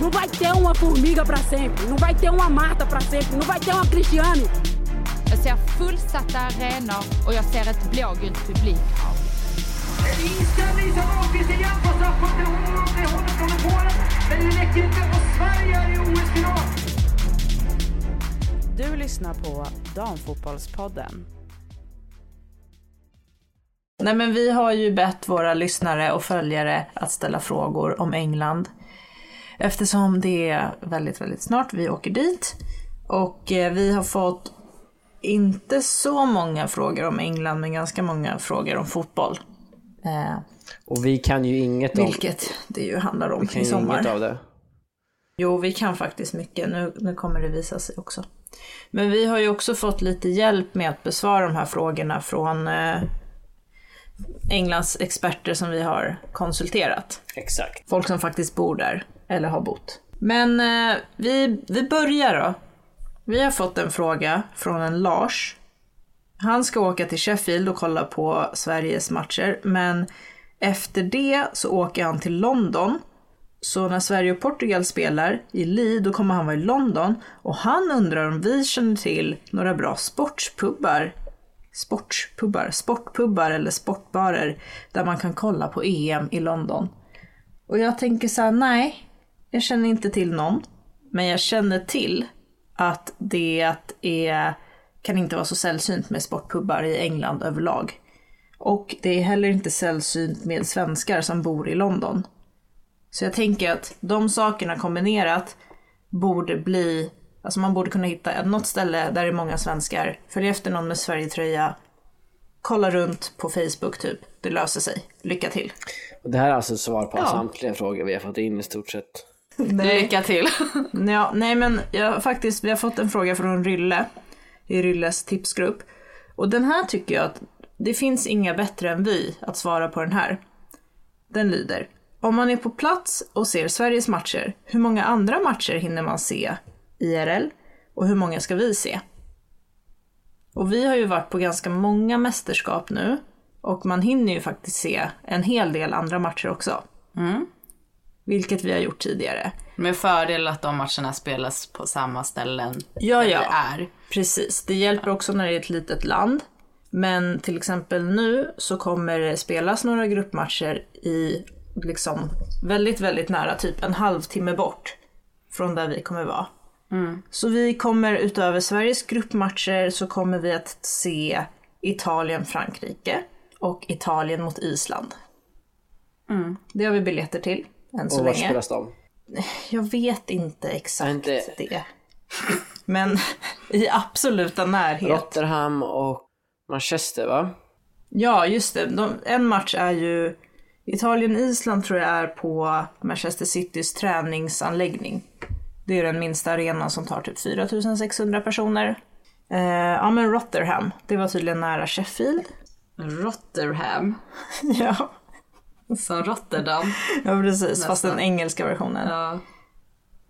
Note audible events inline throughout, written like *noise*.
Não vai ter uma formiga para sempre, não vai ter uma Marta para sempre, não vai ter uma Cristiane. Jag ser fullsatta arenor och jag ser ett blågult publikhav. Inställning som Ahlqvist igen på straffpunkten. Hon når det hållet från Polen. Men det räcker inte och Sverige är i OS-final. Du lyssnar på Damfotbollspodden. Nej men vi har ju bett våra lyssnare och följare att ställa frågor om England. Eftersom det är väldigt, väldigt snart vi åker dit. Och eh, vi har fått inte så många frågor om England men ganska många frågor om fotboll. Eh, Och vi kan ju inget om, vilket det ju handlar om vi kan i sommar. inget av det. Jo, vi kan faktiskt mycket. Nu, nu kommer det visa sig också. Men vi har ju också fått lite hjälp med att besvara de här frågorna från eh, Englands experter som vi har konsulterat. Exakt. Folk som faktiskt bor där, eller har bott. Men eh, vi, vi börjar då. Vi har fått en fråga från en Lars. Han ska åka till Sheffield och kolla på Sveriges matcher, men efter det så åker han till London. Så när Sverige och Portugal spelar i Lee, då kommer han vara i London. Och han undrar om vi känner till några bra sportspubbar Sportpubbar, sportpubbar eller sportbarer där man kan kolla på EM i London. Och jag tänker så här, nej, jag känner inte till någon. Men jag känner till att det är, kan inte vara så sällsynt med sportpubbar i England överlag. Och det är heller inte sällsynt med svenskar som bor i London. Så jag tänker att de sakerna kombinerat borde bli, alltså man borde kunna hitta något ställe där det är många svenskar, följa efter någon med Sverigetröja, kolla runt på Facebook typ. Det löser sig. Lycka till. Och det här är alltså svar på Ja. samtliga frågor vi har fått in i stort sett. Lycka till. *laughs* ja, nej men jag, faktiskt, vi har fått en fråga från Rylle i Rylles tipsgrupp. Och den här tycker jag att det finns inga bättre än vi att svara på den här. Den lyder. Om man är på plats och ser Sveriges matcher, hur många andra matcher hinner man se IRL? Och hur många ska vi se? Och vi har ju varit på ganska många mästerskap nu. Och man hinner ju faktiskt se en hel del andra matcher också. Vilket vi har gjort tidigare. Med fördel att de matcherna spelas på samma ställen Ja, där ja. vi är. Precis, det hjälper också när det är ett litet land. Men till exempel nu så kommer det spelas några gruppmatcher i liksom väldigt, väldigt nära, typ en halvtimme bort från där vi kommer vara. Så vi kommer utöver Sveriges gruppmatcher så kommer vi att se Italien-Frankrike och Italien mot Island. Det har vi biljetter till än så Och var länge. spelas de? Jag vet inte exakt Inte- det. Men *laughs* i absoluta närhet. Rotherham och Manchester va? Ja, just det. De, en match är ju Italien-Island tror jag är på Manchester Citys träningsanläggning. Det är den minsta arenan som tar typ 4600 personer. Eh, ja men Rotherham, det var tydligen nära Sheffield. Rotherham, *laughs* ja. Som Rotterdam. *laughs* ja, precis. Fast Nästan. den engelska versionen. Ja.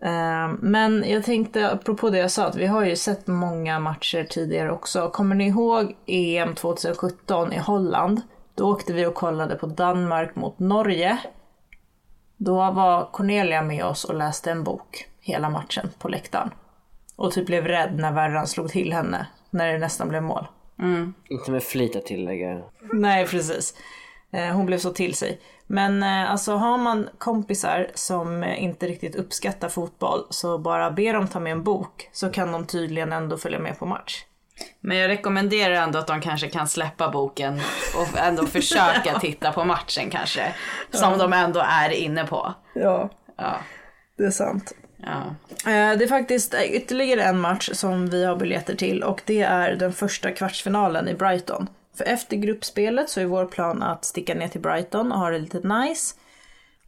Eh, Men jag tänkte, apropå det jag sa, att vi har ju sett många matcher tidigare också. Kommer ni ihåg EM 2017 i Holland? Då åkte vi och kollade på Danmark mot Norge. Då var Cornelia med oss och läste en bok hela matchen på läktaren. Och typ blev rädd när värran slog till henne när det nästan blev mål. Inte med flit att tillägga. Nej, precis. Eh, Hon blev så till sig. Men eh, alltså har man kompisar som inte riktigt uppskattar fotboll så bara be dem ta med en bok så kan de tydligen ändå följa med på match. Men jag rekommenderar ändå att de kanske kan släppa boken och ändå försöka *laughs* titta på matchen kanske. Som de ändå är inne på. Ja, Ja. det är sant. Ja. Eh, Det är faktiskt ytterligare en match som vi har biljetter till och det är den första kvartsfinalen i Brighton. För efter gruppspelet så är vår plan att sticka ner till Brighton och ha det lite nice.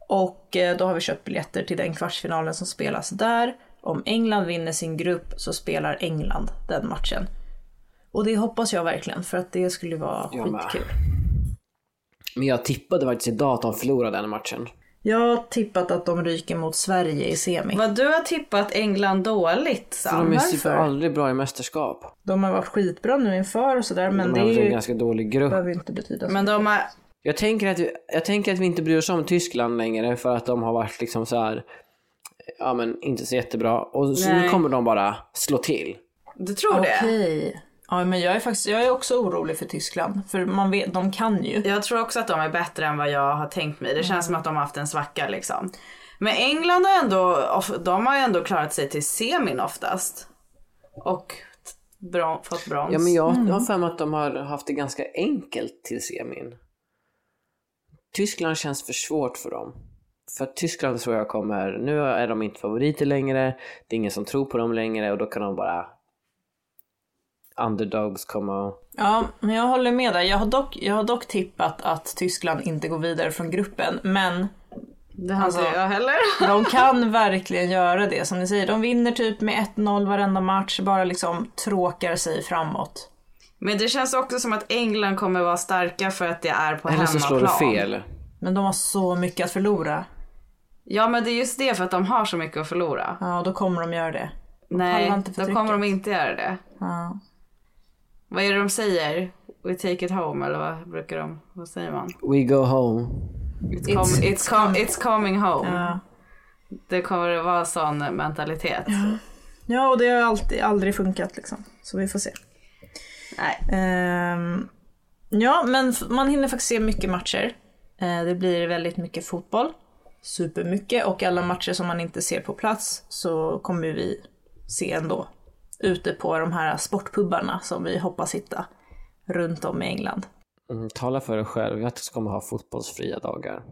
Och eh, då har vi köpt biljetter till den kvartsfinalen som spelas där. Om England vinner sin grupp så spelar England den matchen. Och det hoppas jag verkligen för att det skulle vara Jag med. skitkul. Men jag tippade faktiskt idag att de förlorade den matchen. Jag har tippat att de ryker mot Sverige i semi. Vad du har tippat England dåligt För Sam. de är super aldrig bra i mästerskap. De har varit skitbra nu inför och sådär men De det är haft en ju, ganska dålig grupp. behöver ju inte betyda så. Men de har... Jag tänker, att vi, jag tänker att vi inte bryr oss om Tyskland längre för att de har varit liksom så här ja men inte så jättebra. Och så nu kommer de bara slå till. Du tror det? Okej. Ja, men jag är faktiskt, jag är också orolig för Tyskland. För man vet, de kan ju. Jag tror också att de är bättre än vad jag har tänkt mig. Det känns som att de har haft en svacka liksom. Men England har ändå, de har ändå klarat sig till semin oftast. Och bron, fått brons. Ja men jag Mm. har för mig att de har haft det ganska enkelt till semin. Tyskland känns för svårt för dem. För Tyskland tror jag kommer, nu är de inte favoriter längre, det är ingen som tror på dem längre och då kan de bara underdogs komma och... Ja, men jag håller med dig. Jag har dock, jag har dock tippat att Tyskland inte går vidare från gruppen. Men det har alltså- inte jag heller. *laughs* de *laughs* kan verkligen göra det. Som ni säger, de vinner typ med 1-0 varenda match. Bara liksom tråkar sig framåt. Men det känns också som att England kommer vara starka för att det är på Eller så slår hemmaplan. det fel. Men de har så mycket att förlora. Ja men det är just det för att de har så mycket att förlora. Ja, och då kommer de göra det. Nej, pallar inte då kommer de inte göra det. Ja. Vad är det de säger? We take it home eller vad brukar de, vad säger man? We go home. It's, com- it's, com- it's coming home. Ja. Det kommer att vara sån mentalitet. ja, och det har alltid, aldrig funkat liksom. Så vi får se. Nej. Ehm, ja, men man hinner faktiskt se mycket matcher. Eh, det blir väldigt mycket fotboll. Supermycket. Och alla matcher som man inte ser på plats så kommer vi se ändå. Ute på de här sportpubbarna som vi hoppas hitta runt om i England. Mm, tala för dig själv, jag kommer ha fotbollsfria dagar.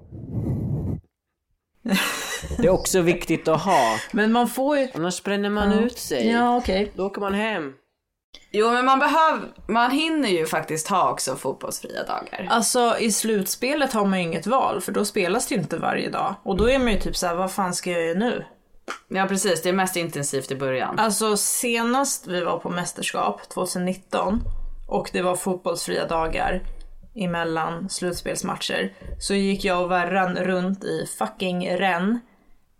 Det är också viktigt att ha, *laughs* Men man får ju... annars bränner man ut sig. Ja, okej. Då åker man hem. Jo men man behöver, man hinner ju faktiskt ha också fotbollsfria dagar. Alltså i slutspelet har man ju inget val för då spelas det ju inte varje dag. Och då är man ju typ såhär, vad fan ska jag göra nu? Ja precis, det är mest intensivt i början. Alltså senast vi var på mästerskap, 2019, och det var fotbollsfria dagar emellan slutspelsmatcher, så gick jag och Verran runt i fucking Rennes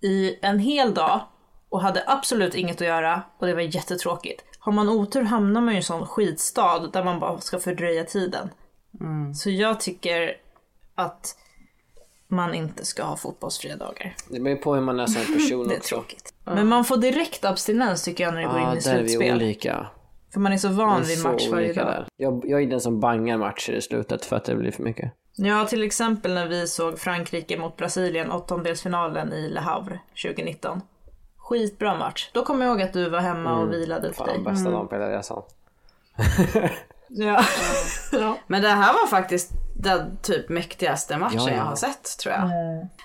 i en hel dag och hade absolut inget att göra och det var jättetråkigt. Har man otur hamnar man ju i en sån skitstad där man bara ska fördröja tiden. Så jag tycker att man inte ska ha fotbollsfria dagar. Det beror på hur man är som person Det är också. tråkigt. Men man får direkt abstinens tycker jag när det går Ja, in i där är vi slutspel. olika. För man är så van vid så match varje olika dag. där. Jag, jag är den som bangar matcher i slutet för att det blir för mycket. Ja, till exempel när vi såg Frankrike mot Brasilien, åttondelsfinalen i Le Havre 2019. Skitbra match. Då kommer jag ihåg att du var hemma och vilade upp Fan, dig. bästa dagen på hela resan. *laughs* Ja. *laughs* ja. Men det här var faktiskt den typ mäktigaste matchen Ja, ja. jag har sett tror jag.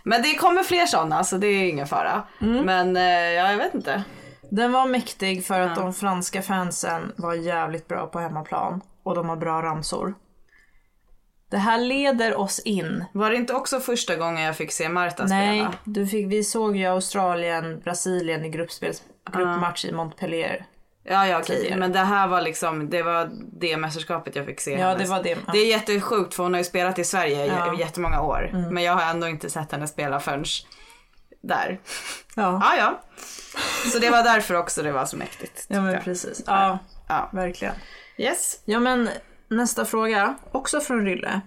Men det kommer fler sådana så det är ingen fara. Mm. Men eh, ja, jag vet inte. Den var mäktig för att de franska fansen var jävligt bra på hemmaplan. Och de har bra ramsor. Det här leder oss in. Var det inte också första gången jag fick se Marta Nej, spela? du fick, vi såg ju Australien, Brasilien i gruppspels, gruppmatch i Montpellier. Ja, ja okej. Men det här var liksom, det var det mästerskapet jag fick se Ja, henne. det var det. Det är jättesjukt för hon har ju spelat i Sverige Ja. Mm. i jättemånga år. Men jag har ändå inte sett henne spela förrän där. Ja, Ja, ja. Så det var därför också det var så mäktigt. ja men precis. Ja, Ja. verkligen. Yes. Ja men nästa fråga, också från Rylle.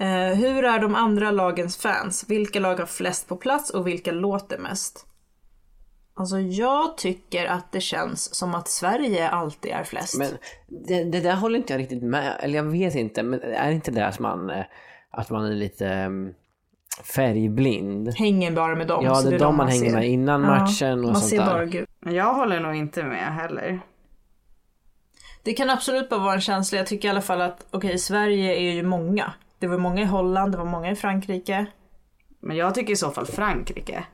Eh, hur är de andra lagens fans? Vilka lag har flest på plats och vilka låter mest? Alltså jag tycker att det känns som att Sverige alltid är flest. Men det, det där håller inte jag riktigt med Eller jag vet inte, men är det inte det att man, eh, att man är lite um, färgblind? Hänger bara med dem. Ja, det är de man hänger ser. med innan Ja, matchen och Man sånt ser där. bara gult. Jag håller nog inte med heller. Det kan absolut bara vara en känsla. Jag tycker i alla fall att, okej Sverige är ju många. Det var många i Holland, det var många i Frankrike. Men jag tycker i så fall Frankrike.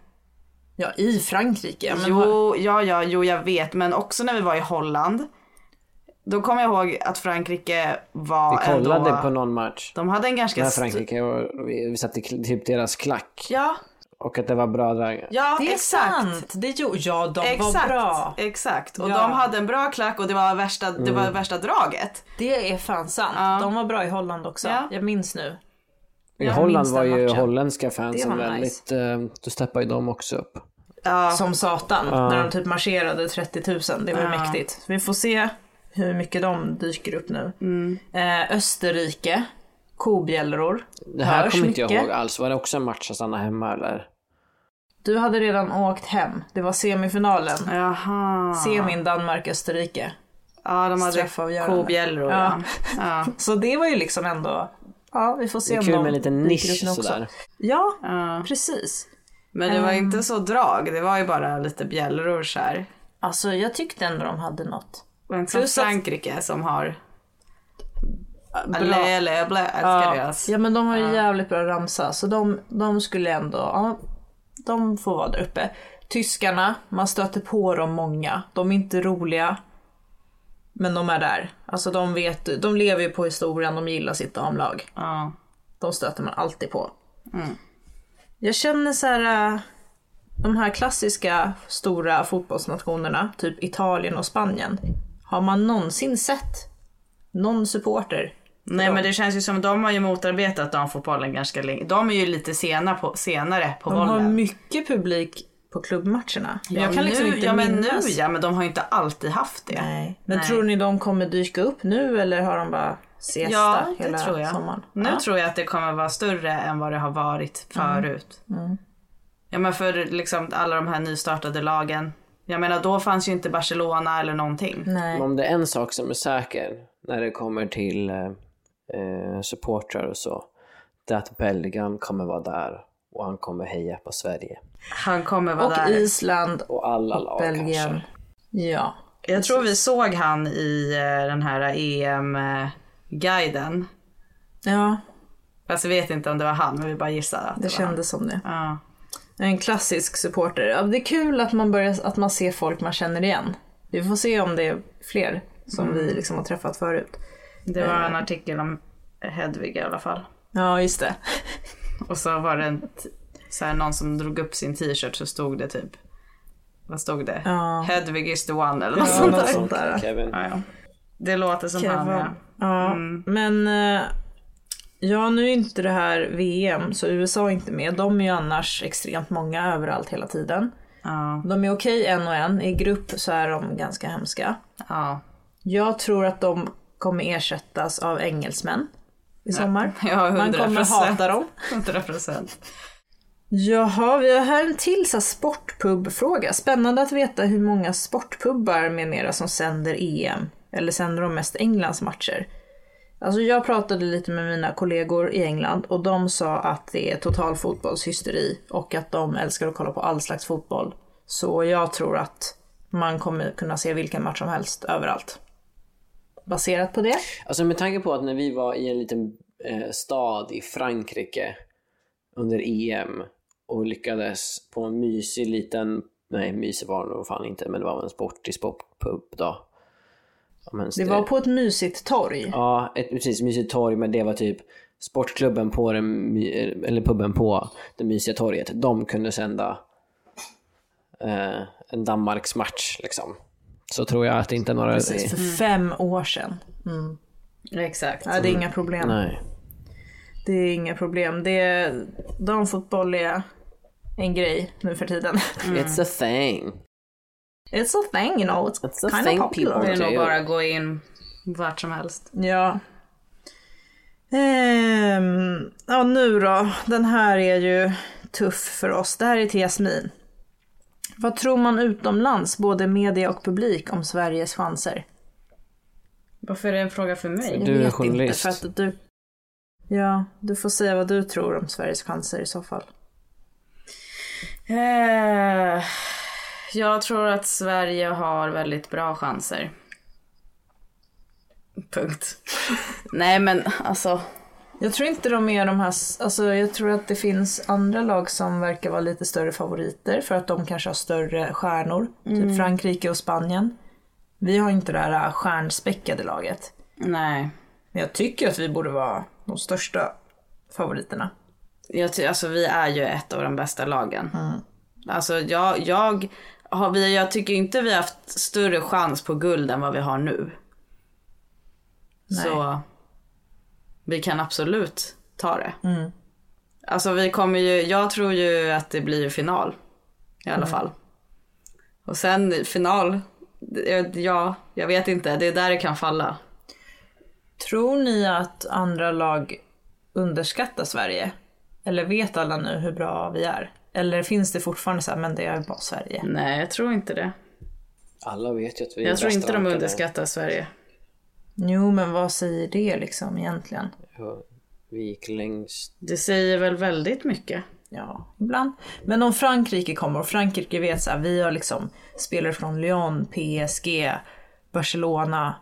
Ja, i Frankrike. ja, Men Jo, ja, ja, jo jag vet. Men också när vi var i Holland. Då kommer jag ihåg att Frankrike var Vi kollade ändå... på någon match. De hade en ganska... När Frankrike och vi, vi satt i typ deras klack. Ja, Och att det var bra drag. ja Det är exakt. sant! Det jo, ja, de Exakt, var bra. exakt. Och Ja. de hade en bra klack och det var värsta, det var värsta draget. Det är fan sant. Ja. De var bra i Holland också. Ja. Jag minns nu. I Jag Holland var ju matchen. holländska fansen väldigt, eh, då steppade ju de också upp. Ja, Som satan. När de typ marscherade 30 000. Det var Ja. mäktigt. Vi får se hur mycket de dyker upp nu. Mm. Eh, Österrike. Kobjällror. Det här kommer inte jag ihåg alls. Var det också en match att stanna hemma eller? Du hade redan åkt hem. Det var semifinalen. Jaha. Semin Danmark-Österrike. Ja, de hade kobjällror. Ja. Ja. *laughs* Ja. Så det var ju liksom ändå... Ja, vi får se Det är om kul de med en liten nisch också. sådär. Ja, Ja. precis. Men det var inte så drag, det var ju bara lite bjällror så här. Alltså jag tyckte ändå de hade något. Inte som Plus att- Frankrike som har. Allé, allé, blä, älskar Ja, deras. ja men de har ju jävligt bra ramsa så de, de skulle ändå, ja, de får vara där uppe. Tyskarna, man stöter på dem många. De är inte roliga. Men de är där. Alltså de vet, de lever ju på historien, de gillar sitt damlag. Ja. De stöter man alltid på. Jag känner så här, äh, de här klassiska stora fotbollsnationerna, typ Italien och Spanien. Har man någonsin sett någon supporter? Nej men det känns ju som de har ju motarbetat damfotbollen ganska länge. De är ju lite sena på, senare på De har bollen. mycket publik på klubbmatcherna. Ja, jag kan liksom nu, inte ja men nu minnas. ja, men de har ju inte alltid haft det. Nej. Men Nej. tror ni de kommer dyka upp nu eller har de bara siesta Ja, hela tror jag. sommaren? Nu ja. tror jag att det kommer vara större än vad det har varit förut. Mm. Ja men för liksom alla de här nystartade lagen. Jag menar då fanns ju inte Barcelona eller någonting. Nej. Om det är en sak som är säker när det kommer till eh, eh, supportrar och så, det är att Belgien kommer vara där och han kommer heja på Sverige. Han kommer vara Och där. Island, Och alla lag Belgien. kanske. Ja. Jag tror vi såg han i eh, den här EM-guiden. Ja, Fast jag vet inte om det var han, men vi bara gissar att det, det var han. kändes som det. Ja. En klassisk supporter. Det är kul att man, börjar, att man ser folk man känner igen. Vi får se om det är fler som Mm. vi liksom har träffat förut. Det var en artikel om Hedvig i alla fall. Ja, just det. *laughs* Och så var det en så här, någon som drog upp sin t-shirt så stod det typ, vad stod det? Ja. Hedvig is the one eller något Ja, sånt något där. sånt där. Kevin. Ja, ja. Det låter som han Kevin. ja. Ja, Mm. men eh, ja, nu är inte det här VM så USA är inte med. De är ju annars extremt många överallt hela tiden. Ja, De är okej en och en. I grupp så är de ganska hemska. ja. Jag tror att de kommer ersättas av engelsmän i sommar. *laughs* Ja, Man kommer 100%. hata dem. 100 procent. Jaha, vi har här en till sportpubfråga. Spännande att veta hur många sportpubbar med mera som sänder EM. Eller sänder de mest Englands matcher. Alltså jag pratade lite med mina kollegor i England och de sa att det är total fotbollshysteri och att de älskar att kolla på all slags fotboll. Så jag tror att man kommer kunna se vilken match som helst överallt. Baserat på det. Alltså med tanke på att när vi var i en liten eh, stad i Frankrike under EM och lyckades på en mysig liten, nej mysig var det nog fan inte, men det var en sportig sportpub då. Ens Det var på ett mysigt torg. Ja, ett precis mysigt torg, men det var typ sportklubben på den, eller puben på det mysiga torget. De kunde sända eh, en Danmarks match liksom. Så tror jag att det inte är några... Precis, för fem år sedan. Exakt. Ja, det är inga problem. Nej. Det är inga problem. Det är, damfotboll är en grej nu för tiden. It's a thing. It's a thing you know, it's, It's a kind thing of popular. Det är nog bara att gå in vart som helst. Ja. Ehm, ja nu då. Den här är ju tuff för oss. Det här är till Jasmin. Vad tror man utomlands, både media och publik, om Sveriges chanser? Varför är det en fråga för mig? Jag Du är vet journalist. Inte, för att du... Ja, du får säga vad du tror om Sveriges chanser i så fall. Eh, jag tror att Sverige har väldigt bra chanser. Punkt. *laughs* Nej men alltså. Jag tror inte de är de här, alltså jag tror att det finns andra lag som verkar vara lite större favoriter för att de kanske har större stjärnor. Typ Frankrike och Spanien. Vi har inte det här stjärnspäckade laget. Nej. Men jag tycker att vi borde vara de största favoriterna. Jag, ty- alltså vi är ju ett av de bästa lagen. Alltså jag, jag, har vi, jag tycker inte vi har haft större chans på guld än vad vi har nu. Så vi kan absolut ta det. Alltså vi kommer ju, jag tror ju att det blir final. I alla fall. Och sen final, ja, jag vet inte, det är där det kan falla. Tror ni att andra lag underskattar Sverige? Eller vet alla nu hur bra vi är? Eller finns det fortfarande så här, men det är bara Sverige? Nej, jag tror inte det. Alla vet ju att vi är Jag tror inte de underskattar Sverige. Jo, men vad säger det liksom egentligen? Ja, Vi gick längst. Det säger väl väldigt mycket. Ja, ibland. Men om Frankrike kommer och Frankrike vet så här, vi har liksom spelare från Lyon, PSG, Barcelona.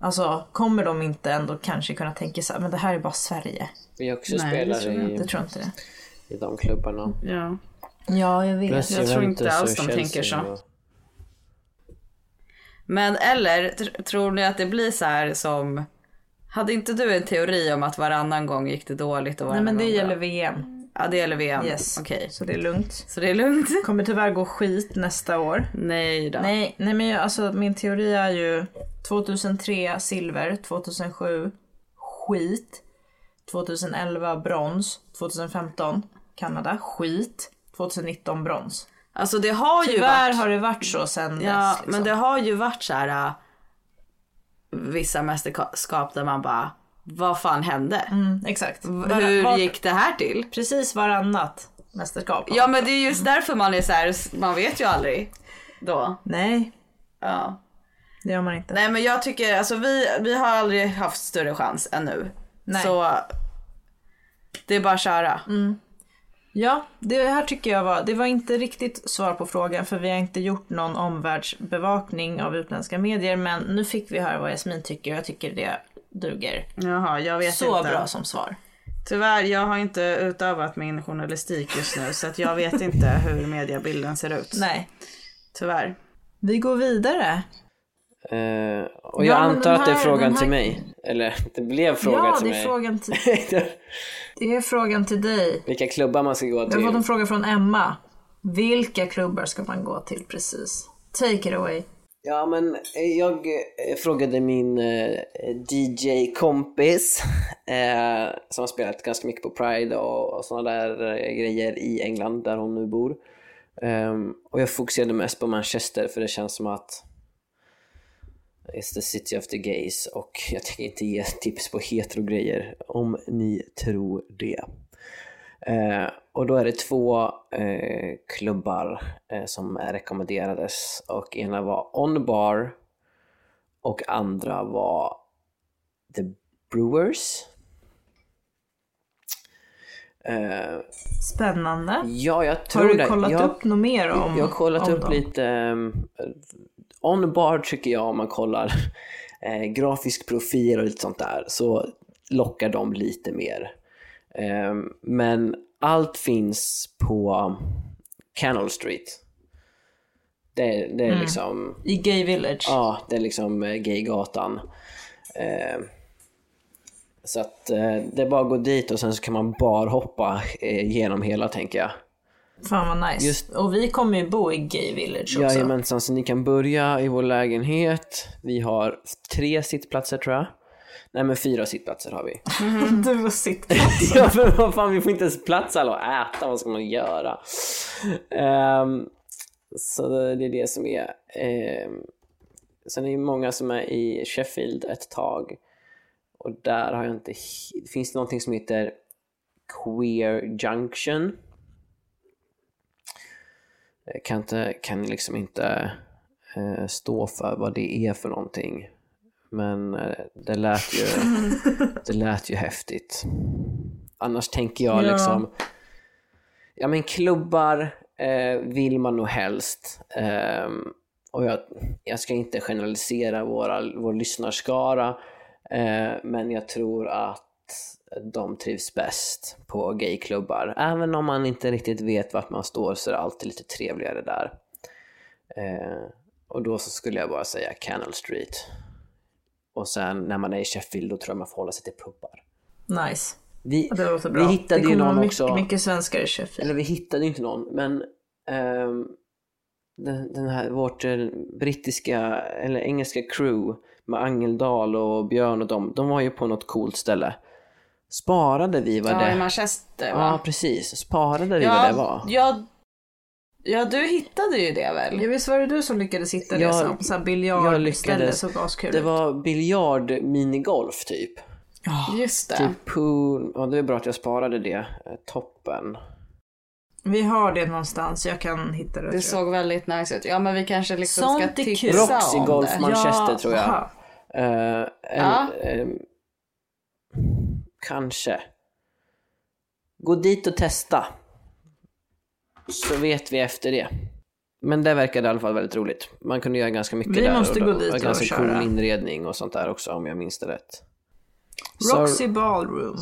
Alltså kommer de inte ändå kanske kunna tänka så här, men det här är bara Sverige. Vi har också Nej, det spelat tror jag i, Det tror inte det. i de klubbarna. Ja. Ja, jag vet. Plus jag tror inte Juventus alls de tänker så. och- Men eller tr- tror ni att det blir så här som... Hade inte du en teori om att varannan gång gick det dåligt och Nej varannan men det gång gäller bra? VM. Ja det gäller VM. Yes. Okej. Så det är lugnt. Så det är lugnt? *laughs* Kommer tyvärr gå skit nästa år. Nej då. Nej, nej men jag, alltså min teori är ju 2003 silver, 2007 skit, 2011 brons, 2015 Kanada skit, 2019 brons. Alltså det har ju Tyvärr varit... har det varit så sen Ja, dess. Liksom. men det har ju varit så här... äh, Vissa mästerskap där man bara... Vad fan hände? Mm, exakt. Var- Hur var- gick det här till? Precis varannat mästerskap. Ja men det är just därför man är så här, man vet ju aldrig då. Nej, Ja. det gör man inte. Nej men jag tycker, alltså vi, vi har aldrig haft större chans än nu. Nej. Så det är bara att köra. Ja, det här tycker jag var, det var inte riktigt svar på frågan för vi har inte gjort någon omvärldsbevakning av utländska medier men nu fick vi höra vad Jasmin tycker och jag tycker det duger. Jaha, jag vet Så inte. bra som svar. Tyvärr, jag har inte utövat min journalistik just nu så att jag vet inte *laughs* hur mediebilden ser ut. Nej. Tyvärr. Vi går vidare. Eh, och Ja, jag men antar den att det är här- frågan här- till mig. Eller det blev frågan ja, till det är, mig. frågan till, *laughs* *laughs* det är frågan till dig. Vilka klubbar man ska gå Jag har fått en till. fråga från Emma. Vilka klubbar ska man gå till precis? Take it away. Ja men eh, jag eh, frågade min eh, DJ-kompis *laughs* eh, som har spelat ganska mycket på Pride och, och sådana där grejer i England där hon nu bor. Ehm, och jag fokuserade mest på Manchester för det känns som att It's the city of the gays och jag tänker inte ge tips på hetero-grejer om ni tror det. Eh, och då är det två eh, klubbar eh, som rekommenderades och ena var On Bar och andra var The Brewers. Eh, Spännande. ja, jag tror Har du det. kollat jag, upp något mer om jag har kollat om upp dem? lite. Um, on bar tycker jag om man kollar *laughs* eh, grafisk profil och lite sånt där så lockar de lite mer. Ehm, men allt finns på Canal Street. Det, det är Mm. liksom, I Gay Village. ja, det är liksom eh, gaygatan. Så att eh, det är bara att gå dit och sen så kan man bara hoppa eh, genom hela tänker jag. Fan vad nice. Just- Och vi kommer ju bo i Gay Village också. Jajamensan, så ni kan börja i vår lägenhet. Vi har tre sittplatser tror jag. Nej men fyra sittplatser har vi. *laughs* Du och sitt. *laughs* ja men vad fan, vi får inte ens plats alla att äta, vad ska man göra? Ehm, så det är det som är. Um, sen är det många som är i Sheffield ett tag. Och där har jag inte... hi- Det finns någonting som heter Queer Junction. Jag kan, inte, kan liksom inte eh, stå för vad det är för någonting. Men eh, det lät ju, *laughs* det lät ju häftigt. Annars tänker jag Ja. liksom, ja men klubbar eh, vill man nog helst. Ehm, och jag, jag ska inte generalisera våra, vår lyssnarskara, men jag tror att de trivs bäst på gayklubbar. Även om man inte riktigt vet vart man står så är det alltid lite trevligare där. Eh, och då så skulle jag bara säga Canal Street. Och sen när man är i Sheffield då tror jag man får hålla sig till pubbar. Nice. Vi, Det låter bra. vi hittade det ju kommer någon vara också. mycket, mycket svenskar i Sheffield. Eller vi hittade ju inte någon, men ehm, den, den här, vårt eh, brittiska, eller engelska crew med Angeldal och Björn och dem, de var ju på något coolt ställe. Sparade vi vad Ja, i det... Manchester Ja, va? precis. Sparade vi vad det var? ja, ja, du hittade ju det väl? Ja, visst var det du som lyckades hitta det Jag- som på så här biljardställe såg askul Det var biljard minigolf typ. Just det. Typ pool, ja det är bra att jag sparade det. Eh, Toppen. Vi har det någonstans, jag kan hitta det. Det såg väldigt nice ut. Ja men vi kanske liksom Sånt ska tipsa kul. Roxy om Golf det. Manchester tror jag. en, Ja. eh, kanske. Gå dit och testa. Så vet vi efter det. Men det verkade i alla fall väldigt roligt. Man kunde göra ganska mycket Vi där. måste och gå dit var och ganska köra. cool inredning och sånt där också om jag minns det rätt. Så- Roxy Ballroom.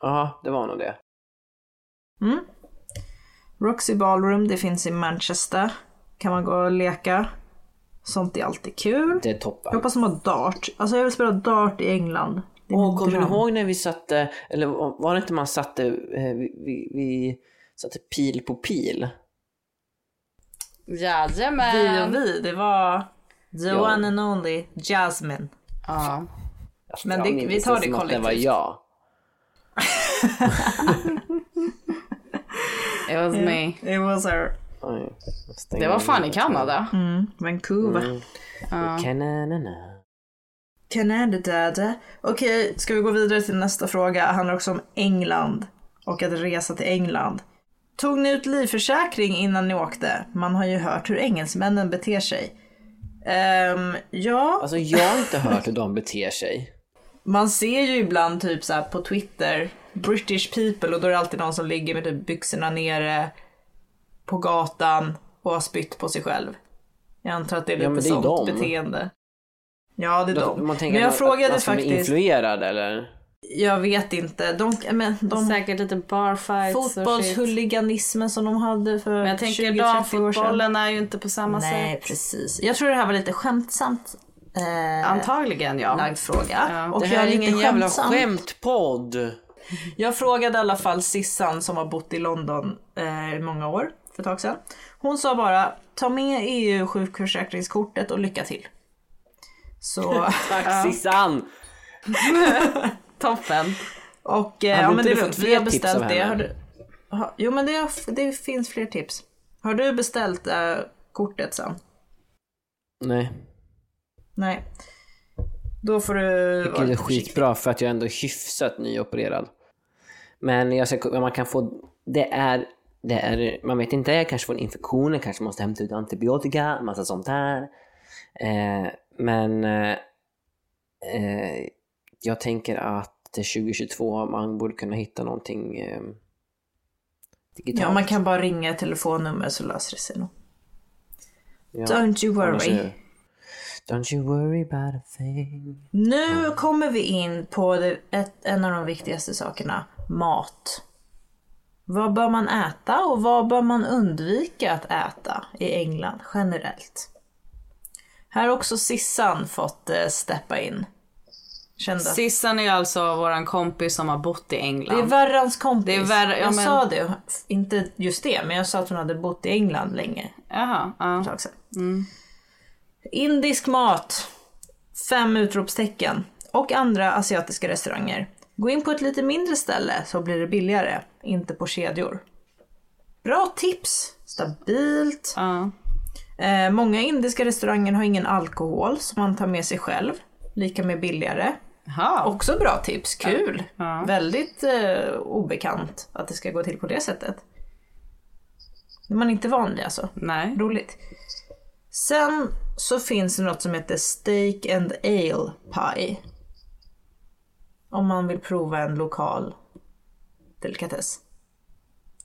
Ja, det var nog det. Mm. Roxy Ballroom, det finns i Manchester. Kan man gå och leka. Sånt är alltid kul. Det är toppen. Jag hoppas de har dart. Alltså jag vill spela dart i England. Min kommer ni dröm. ihåg när vi satte, eller var det inte man satte, eh, vi, vi, vi satte pil på pil? Vi Jajamän. och vi, det var the Ja. one and only Jasmine. Ja. Men det- vi tar det att Det var kollektivt. jag. *laughs* *laughs* It was me. It was her. Oj, Det var fan i. Kanada. Mm, Vancouver. Mm. Kananana. Kanada. Okej, ska vi gå vidare till nästa fråga? handlar också om England och att resa till England. Tog ni ut livförsäkring innan ni åkte? Man har ju hört hur engelsmännen beter sig. Ehm, ja, Alltså jag har inte hört hur de beter sig. Man ser ju ibland typ så här på Twitter, British people och då är det alltid någon som ligger med typ byxorna nere på gatan och har spytt på sig själv. Jag antar att det är lite Ja, men det är sånt dem. beteende. Ja, det är dem. Man tänker Men jag att- frågade att de är faktiskt, influerad eller? jag vet inte, de, men de Säkert lite barfights och shit. fotbollshuliganismen som de hade för Men jag tänker 20-30 år sedan. damfotbollen är ju inte på samma Nej, sätt. precis. Jag tror det här var lite skämtsamt eh, Antagligen ja. lagd fråga. Ja. Och det jag här är lite ingen jävla skämtpodd. Jag frågade i alla fall Sissan som har bott i London eh, i många år, för ett tag sedan. Hon sa bara, ta med EU-sjukförsäkringskortet och lycka till. Så, *laughs* Tack *laughs* Sissan! *laughs* Toppen. och eh, ja men det är fått vi har beställt det. Har du, ha, jo men det, det finns fler tips. Har du beställt eh, kortet sen? Nej, Nej. Då får du jag vara är skitbra för att jag ändå är hyfsat nyopererad. Men jag ska, man kan få, det är, det är, man vet inte, jag kanske får en infektion, jag kanske måste hämta ut antibiotika, massa sånt där. Eh, men eh, eh, jag tänker att till 2022 man borde kunna hitta någonting eh, digitalt. Ja, man kan bara ringa telefonnummer så löser det sig nog. Ja, Don't you worry. Don't you worry about a thing. Nu kommer vi in på det, ett, en av de viktigaste sakerna. Mat. Vad bör man äta och vad bör man undvika att äta i England generellt? Här har också Sissan fått eh, steppa in. Kände. att- Sissan är alltså våran kompis som har bott i Det är England. Värrans kompis. Det är Värra- ja, jag men- sa det, inte just det, men jag sa att hon hade bott i England länge. Jaha, ja. sedan. Indisk mat. Fem utropstecken. Och andra asiatiska restauranger. Gå in på ett lite mindre ställe så blir det billigare. Inte på kedjor. Bra tips! Stabilt. ja. Eh, många indiska restauranger har ingen alkohol som man tar med sig själv. Lika med billigare. Jaha. Också bra tips, kul! Ja. Väldigt eh, obekant att det ska gå till på det sättet. Det är man inte van vid alltså. Nej. Roligt. Sen så finns det något som heter Steak and Ale Pie. Om man vill prova en lokal delikatess.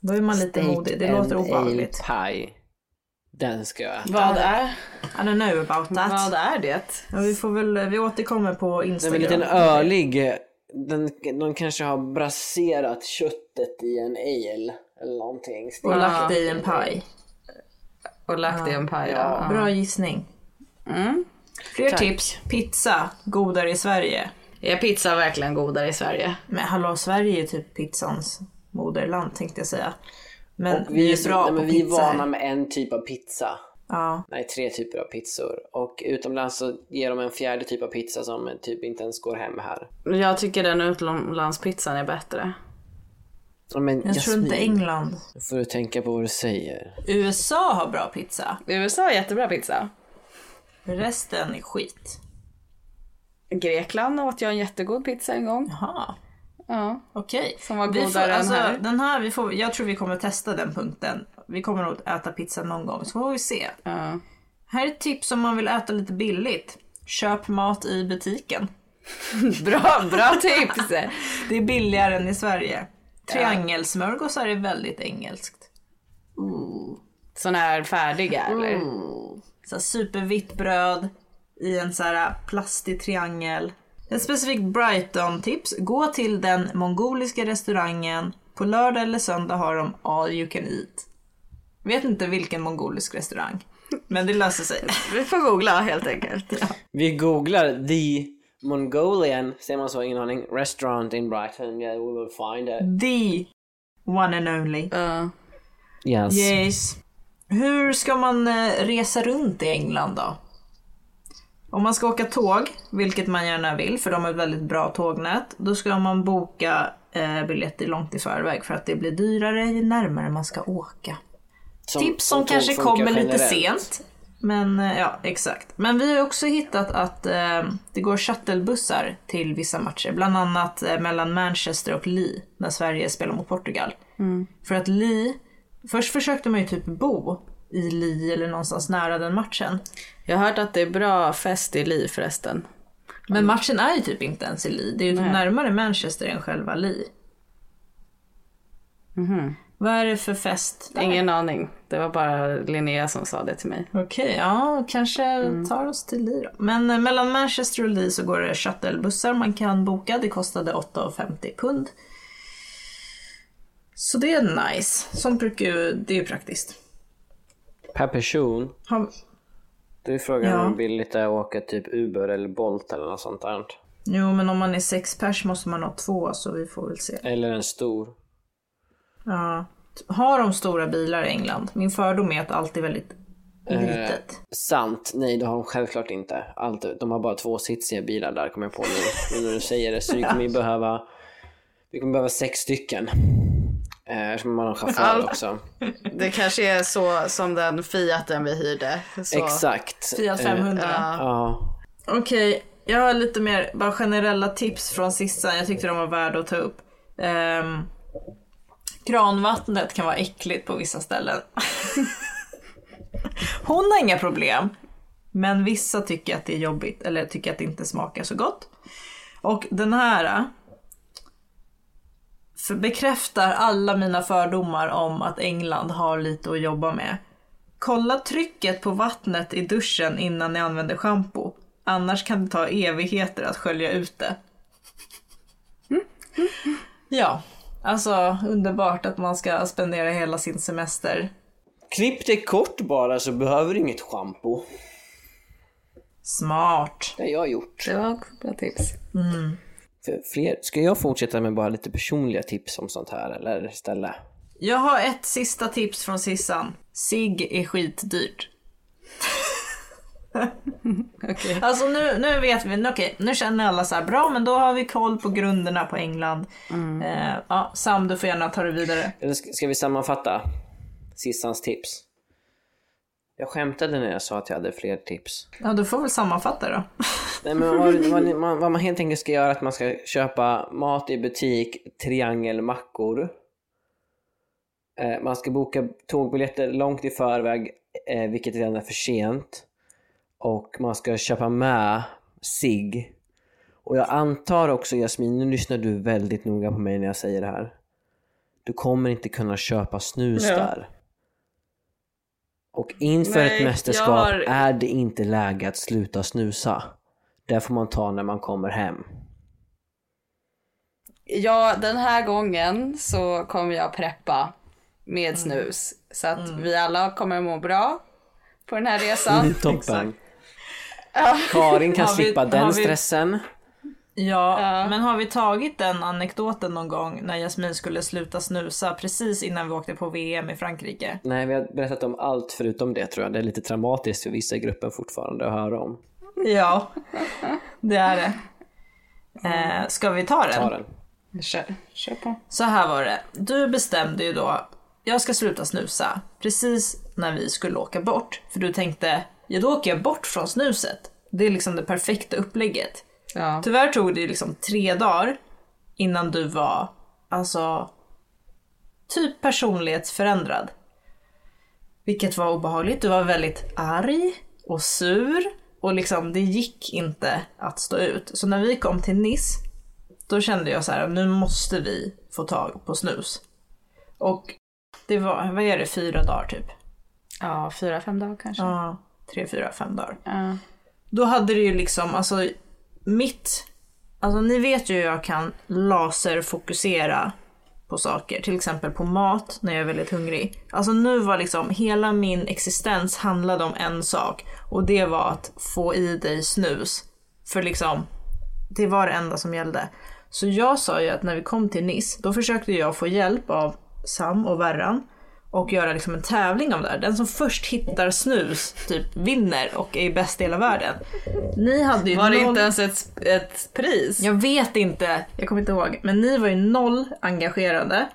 Då är man lite modig, det låter and obehagligt. ale Pie. Den ska jag äta. Vad är, I don't know about that. vad är det? Ja, vi, får väl, vi återkommer på Det är Instagram. en liten ölig. Den, de kanske har braserat köttet i en ale eller någonting. Och lagt det i en paj. Och lagt i en paj. Ja. Bra gissning. Mm. Fler Tack. tips. Pizza, godare i Sverige. Är pizza verkligen godare i Sverige? Men hallå, Sverige är typ pizzans moderland tänkte jag säga. Men Och vi är, så, bra nej, på men vi är pizza. vana med en typ av pizza. Ja. Nej, tre typer av pizzor. Och utomlands så ger de en fjärde typ av pizza som typ inte ens går hem här. Jag tycker den utomlandspizzan är bättre. Ja, Men Jag tror inte Jasmin, England. nu får du tänka på vad du säger. USA har bra pizza. USA har jättebra pizza. Resten är skit. Grekland åt jag en jättegod pizza en gång. Jaha. Ja. Okej. Som var Vi får, godare än alltså, här. Den här vi får, jag tror vi kommer testa den punkten. Vi kommer nog äta pizza någon gång, så får vi se. Ja. Här är ett tips om man vill äta lite billigt. Köp mat i butiken. *laughs* Bra, bra tips! Det är billigare än i Sverige. Triangelsmörgåsar är väldigt engelskt. Såna här färdiga eller? Så här supervitt bröd i en så här plastig triangel. Ett specifikt Brighton-tips. Gå till den mongoliska restaurangen. På lördag eller söndag har de all you can eat. Vet inte vilken mongolisk restaurang. Men det löser sig. *laughs* Vi får googla helt enkelt. Vi googlar the Mongolian, säger man så, ingen aning, restaurant in Brighton. Yeah, we will find it. The one and only. Ja. Yes. Yes. Hur ska man eh, resa runt i England då? Om man ska åka tåg, vilket man gärna vill för de har ett väldigt bra tågnät, då ska man boka eh, biljetter långt i förväg för att det blir dyrare ju närmare man ska åka. Tips som, tåg kanske kommer lite generellt. sent. Men eh, ja, exakt. Men vi har också hittat att eh, det går shuttlebussar till vissa matcher. Bland annat eh, mellan Manchester och Lee när Sverige spelar mot Portugal. För att Lee, först försökte man ju typ bo i Lee eller någonstans nära den matchen. Jag har hört att det är bra fest i liv förresten. Men matchen är ju typ inte ens i Lee. Det är ju typ närmare Manchester än själva Lee. Vad är det för fest? där? Ingen aning. Det var bara Linnea som sa det till mig. Okej, ja, kanske tar oss till Lee då. Men eh, mellan Manchester och Lee så går det shuttlebussar man kan boka. Det kostade 8,50 pund. Så det är nice. Sånt brukar ju, det är ju praktiskt. Per person, Har, då är frågan Ja. om det blir lite att åka typ Uber eller Bolt eller något sånt där. jo, men om man är sex pers måste man ha två, så vi får väl se. Eller en stor. Ja. Har de stora bilar i England? Min fördom är att allt är väldigt litet. Sant, nej det har de självklart inte. Allt, de har bara tvåsitsiga bilar där kommer jag på nu. nu när du säger det. Så vi kommer ju *laughs* behöva, vi kommer behöva sex stycken. Eh, Eftersom man har chaufför också. Det kanske är så som den Fiaten vi hyrde. Så. Exakt. Fiat Eh, 500. Ja. Okej, jag har lite mer bara generella tips från Sissan. Jag tyckte de var värda att ta upp. Um, kranvattnet kan vara äckligt på vissa ställen. *laughs* Hon har inga problem. Men vissa tycker att det är jobbigt eller tycker att det inte smakar så gott. Och den här bekräftar alla mina fördomar om att England har lite att jobba med. Kolla trycket på vattnet i duschen innan ni använder schampo. Annars kan det ta evigheter att skölja ut det. Ja, alltså underbart att man ska spendera hela sin semester. Klipp det kort bara så behöver du inget schampo. Smart. Det har jag gjort. Det var bra tips. För fler, ska jag fortsätta med bara lite personliga tips om sånt här eller istället? Jag har ett sista tips från Sissan. Sig är skitdyrt. *laughs* Okej. Alltså nu, nu vet vi, okej nu känner alla så här, bra men då har vi koll på grunderna på England. Eh, ja, Sam du får gärna ta det vidare. Ska, ska vi sammanfatta Sissans tips? Jag skämtade när jag sa att jag hade fler tips. Ja du får väl sammanfatta då. *laughs* Nej, men vad, vad, man, vad man helt enkelt ska göra är att man ska köpa mat i butik, triangelmackor. Eh, man ska boka tågbiljetter långt i förväg, eh, vilket redan är för sent. Och man ska köpa med sig. Och jag antar också Jasmin, nu lyssnar du väldigt noga på mig när jag säger det här. Du kommer inte kunna köpa snus Ja. där. Och inför Nej, ett mästerskap har- är det inte läge att sluta snusa. Det får man ta när man kommer hem. Ja, den här gången så kommer jag preppa med snus. Så att vi alla kommer må bra på den här resan. *laughs* Toppen. Karin kan vi- slippa har den vi- stressen. Ja, Ja. men har vi tagit den anekdoten någon gång när Jasmin skulle sluta snusa precis innan vi åkte på VM i Frankrike? Nej, vi har berättat om allt förutom det tror jag. Det är lite traumatiskt för vissa i gruppen fortfarande att höra om. Ja, det är det. Eh, ska vi ta den? Ta den. Kör, kör på. Så här var det. Du bestämde ju då, jag ska sluta snusa, precis när vi skulle åka bort. För du tänkte, ja då åker jag bort från snuset. Det är liksom det perfekta upplägget. Ja. Tyvärr tog det liksom tre dagar innan du var, alltså, typ personlighetsförändrad. Vilket var obehagligt. Du var väldigt arg och sur och liksom det gick inte att stå ut. Så när vi kom till Nice, då kände jag så här, nu måste vi få tag på snus. Och det var, vad är det, fyra dagar typ? Ja, fyra, fem dagar kanske. Ja, tre, fyra, fem dagar. Ja. Då hade det ju liksom, alltså mitt, alltså ni vet ju hur jag kan laserfokusera på saker, till exempel på mat när jag är väldigt hungrig. Alltså nu var liksom hela min existens handlade om en sak och det var att få i dig snus. För liksom, det var det enda som gällde. Så jag sa ju att när vi kom till Nice, då försökte jag få hjälp av Sam och Verran och göra liksom en tävling om det här. Den som först hittar snus typ vinner och är bäst i hela världen. Ni hade ju Var det noll... inte ens ett, ett pris? Jag vet inte, jag kommer inte ihåg. Men ni var ju noll engagerade.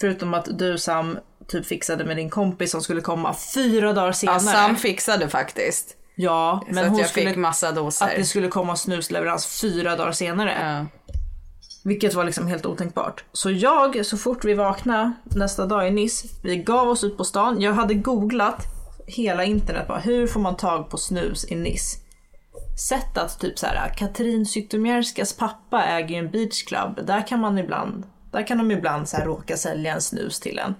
Förutom att du Sam typ fixade med din kompis som skulle komma fyra dagar senare. Ja, Sam fixade faktiskt. Ja, så men att hon jag skulle... fick massa doser. Att det skulle komma snusleverans fyra dagar senare. Ja. Vilket var liksom helt otänkbart. Så jag, så fort vi vaknade nästa dag i Nice, vi gav oss ut på stan. Jag hade googlat hela internet bara, hur får man tag på snus i Nice? Sett att typ så här, Katrin Zytomierskas pappa äger ju en beachclub. Där kan man ibland, där kan de ibland så här råka sälja en snus till en.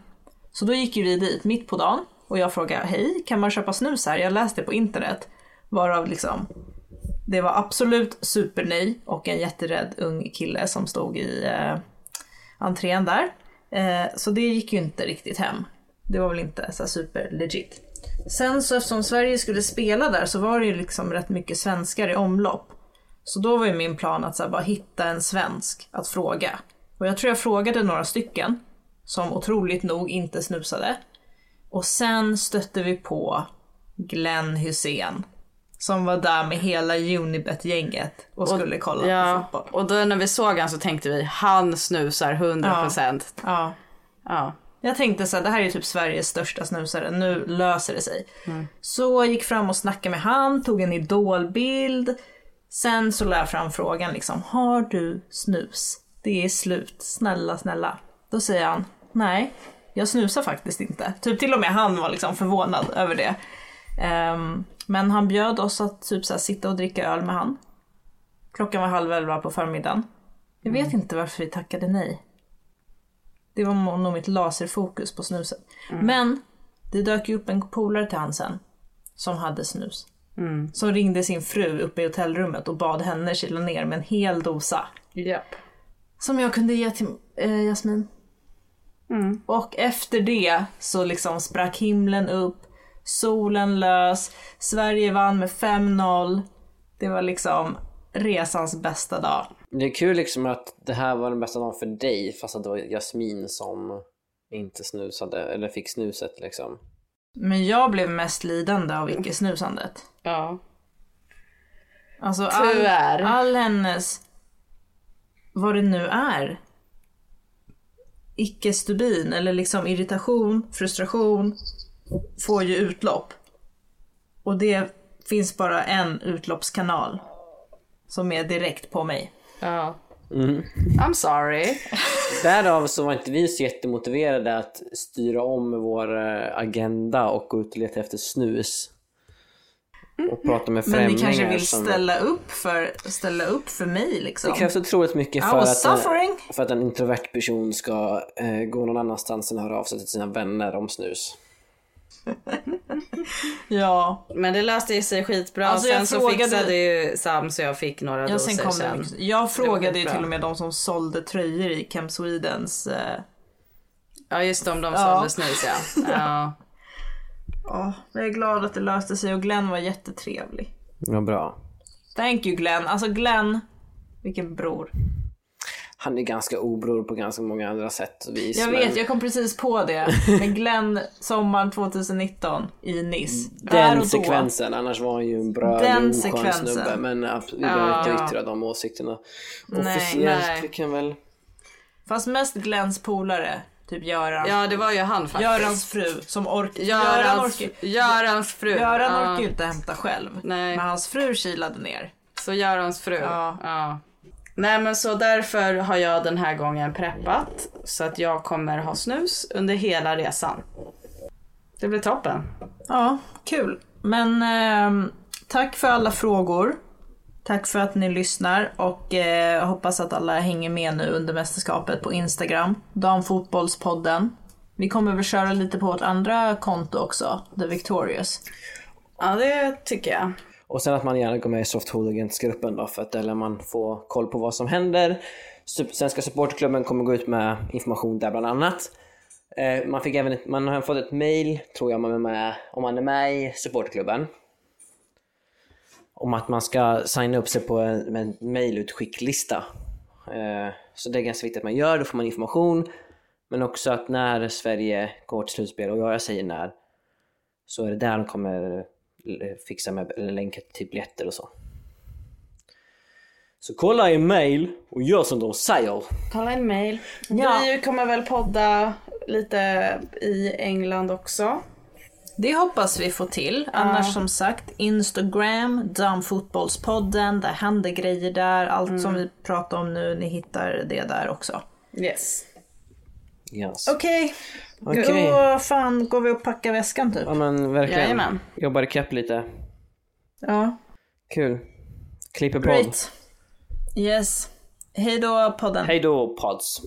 Så då gick ju vi dit mitt på dagen och jag frågade, hej, kan man köpa snus här? Jag läste på internet. Varav liksom det var absolut supernej och en jätterädd ung kille som stod i eh, entrén där. Eh, så det gick ju inte riktigt hem. Det var väl inte så super legit. Sen så eftersom Sverige skulle spela där så var det ju liksom rätt mycket svenskar i omlopp. Så då var ju min plan att så här, bara hitta en svensk att fråga. Och jag tror jag frågade några stycken som otroligt nog inte snusade. Och sen stötte vi på Glenn Hussein som var där med hela Unibet-gänget och skulle kolla på Ja, fotboll. och då när vi såg han så tänkte vi, han snusar 100%. Ja. Ja. ja. Jag tänkte så här, det här är ju typ Sveriges största snusare, nu löser det sig. Så jag gick fram och snackade med han, tog en idolbild. Sen så la jag fram frågan liksom, har du snus? Det är slut, snälla snälla. Då säger han, nej, jag snusar faktiskt inte. Typ till och med han var liksom förvånad över det. Ehm, men han bjöd oss att typ så här, sitta och dricka öl med han. Klockan var halv elva på förmiddagen. Jag vet inte varför vi tackade nej. Det var nog mitt laserfokus på snuset. Men det dök ju upp en polare till han sen. Som hade snus. Som ringde sin fru uppe i hotellrummet och bad henne kyla ner med en hel dosa. Japp. Som jag kunde ge till eh, Jasmin. Och efter det så liksom sprack himlen upp. Solen lös. Sverige vann med 5-0. Det var liksom resans bästa dag. Det är kul liksom att det här var den bästa dagen för dig fast att det var Jasmin som inte snusade eller fick snuset liksom. Men jag blev mest lidande av icke-snusandet. Ja. Alltså all, Tyvärr. all hennes, vad det nu är, icke-stubin eller liksom irritation, frustration får ju utlopp. Och det finns bara en utloppskanal som är direkt på mig. ja. I'm sorry. *laughs* Därav så var inte vi så jättemotiverade att styra om vår eh, agenda och gå ut och leta efter snus. Och prata med Men främlingar. ni kanske vill som- ställa upp för, ställa upp för mig liksom. Det krävs otroligt mycket för att, en, för att en introvert person ska eh, gå någon annanstans än höra av sig till sina vänner om snus. *laughs* Ja, Men det löste ju sig skitbra. Alltså, jag sen så frågade- fixade ju Sam så jag fick några ja doser sen sen. mycket. Jag frågade ju till och med de som sålde tröjor i Camp Swedens eh, Ja just det, om de Ja. sålde snus ja. *laughs* ja. Ja, jag är glad att det löste sig och Glenn var jättetrevlig. Ja, bra. Thank you Glenn. Alltså Glenn, vilken bror. Han är ganska obror på ganska många andra sätt och vis. Jag men vet, jag kom precis på det. *laughs* Men Glenn, sommaren 2019 i Nice. Där och Den sekvensen, annars var han ju en brödlig Den sekvensen. snubbe. Men vi behöver inte yttra de åsikterna officiellt. nej. Vi kan väl... Fast mest Glenns polare, typ Göran. ja det var ju han faktiskt. Görans fru som orkar. Göran Görans, orkar. Görans fru. Göran orkar ju inte hämta själv. Nej. Men hans fru kilade ner. Så Görans fru. Ja. Ja. Nej men så därför har jag den här gången preppat så att jag kommer ha snus under hela resan. Det blir toppen. Ja, kul. Men ehm, tack för alla frågor. Tack för att ni lyssnar och eh, hoppas att alla hänger med nu under mästerskapet på Instagram. Damfotbollspodden. Vi kommer väl köra lite på vårt andra konto också, The Victorious. Ja det tycker jag. Och sen att man gärna går med i Soft Hooligans-gruppen då för att där lär man få koll på vad som händer. Svenska supporterklubben kommer gå ut med information där bland annat. Eh, man, fick även man har fått ett mail, tror jag, man är med, om man är med i supporterklubben. Om att man ska signa upp sig på en, en mailutskicklista. Eh, så det är ganska viktigt att man gör, då får man information. Men också att när Sverige går till slutspel, och jag säger när, så är det där de kommer fixa med eller länka till biljetter och så. Så kolla i mail och gör som de säger. Kolla en mail. Ja. Vi kommer väl podda lite i England också. Det hoppas vi få till. Annars som sagt, Instagram, Damfotbollspodden, där händer grejer där. Allt som vi pratar om nu, ni hittar det där också. Yes. Yes. Okej, Okej. då fan går vi och packar väskan typ. Ja men verkligen. Jajamän. Jobbar ikapp lite. Ja, Kul. Klipper podd. great. Yes. Hej då podden. Hej då pods.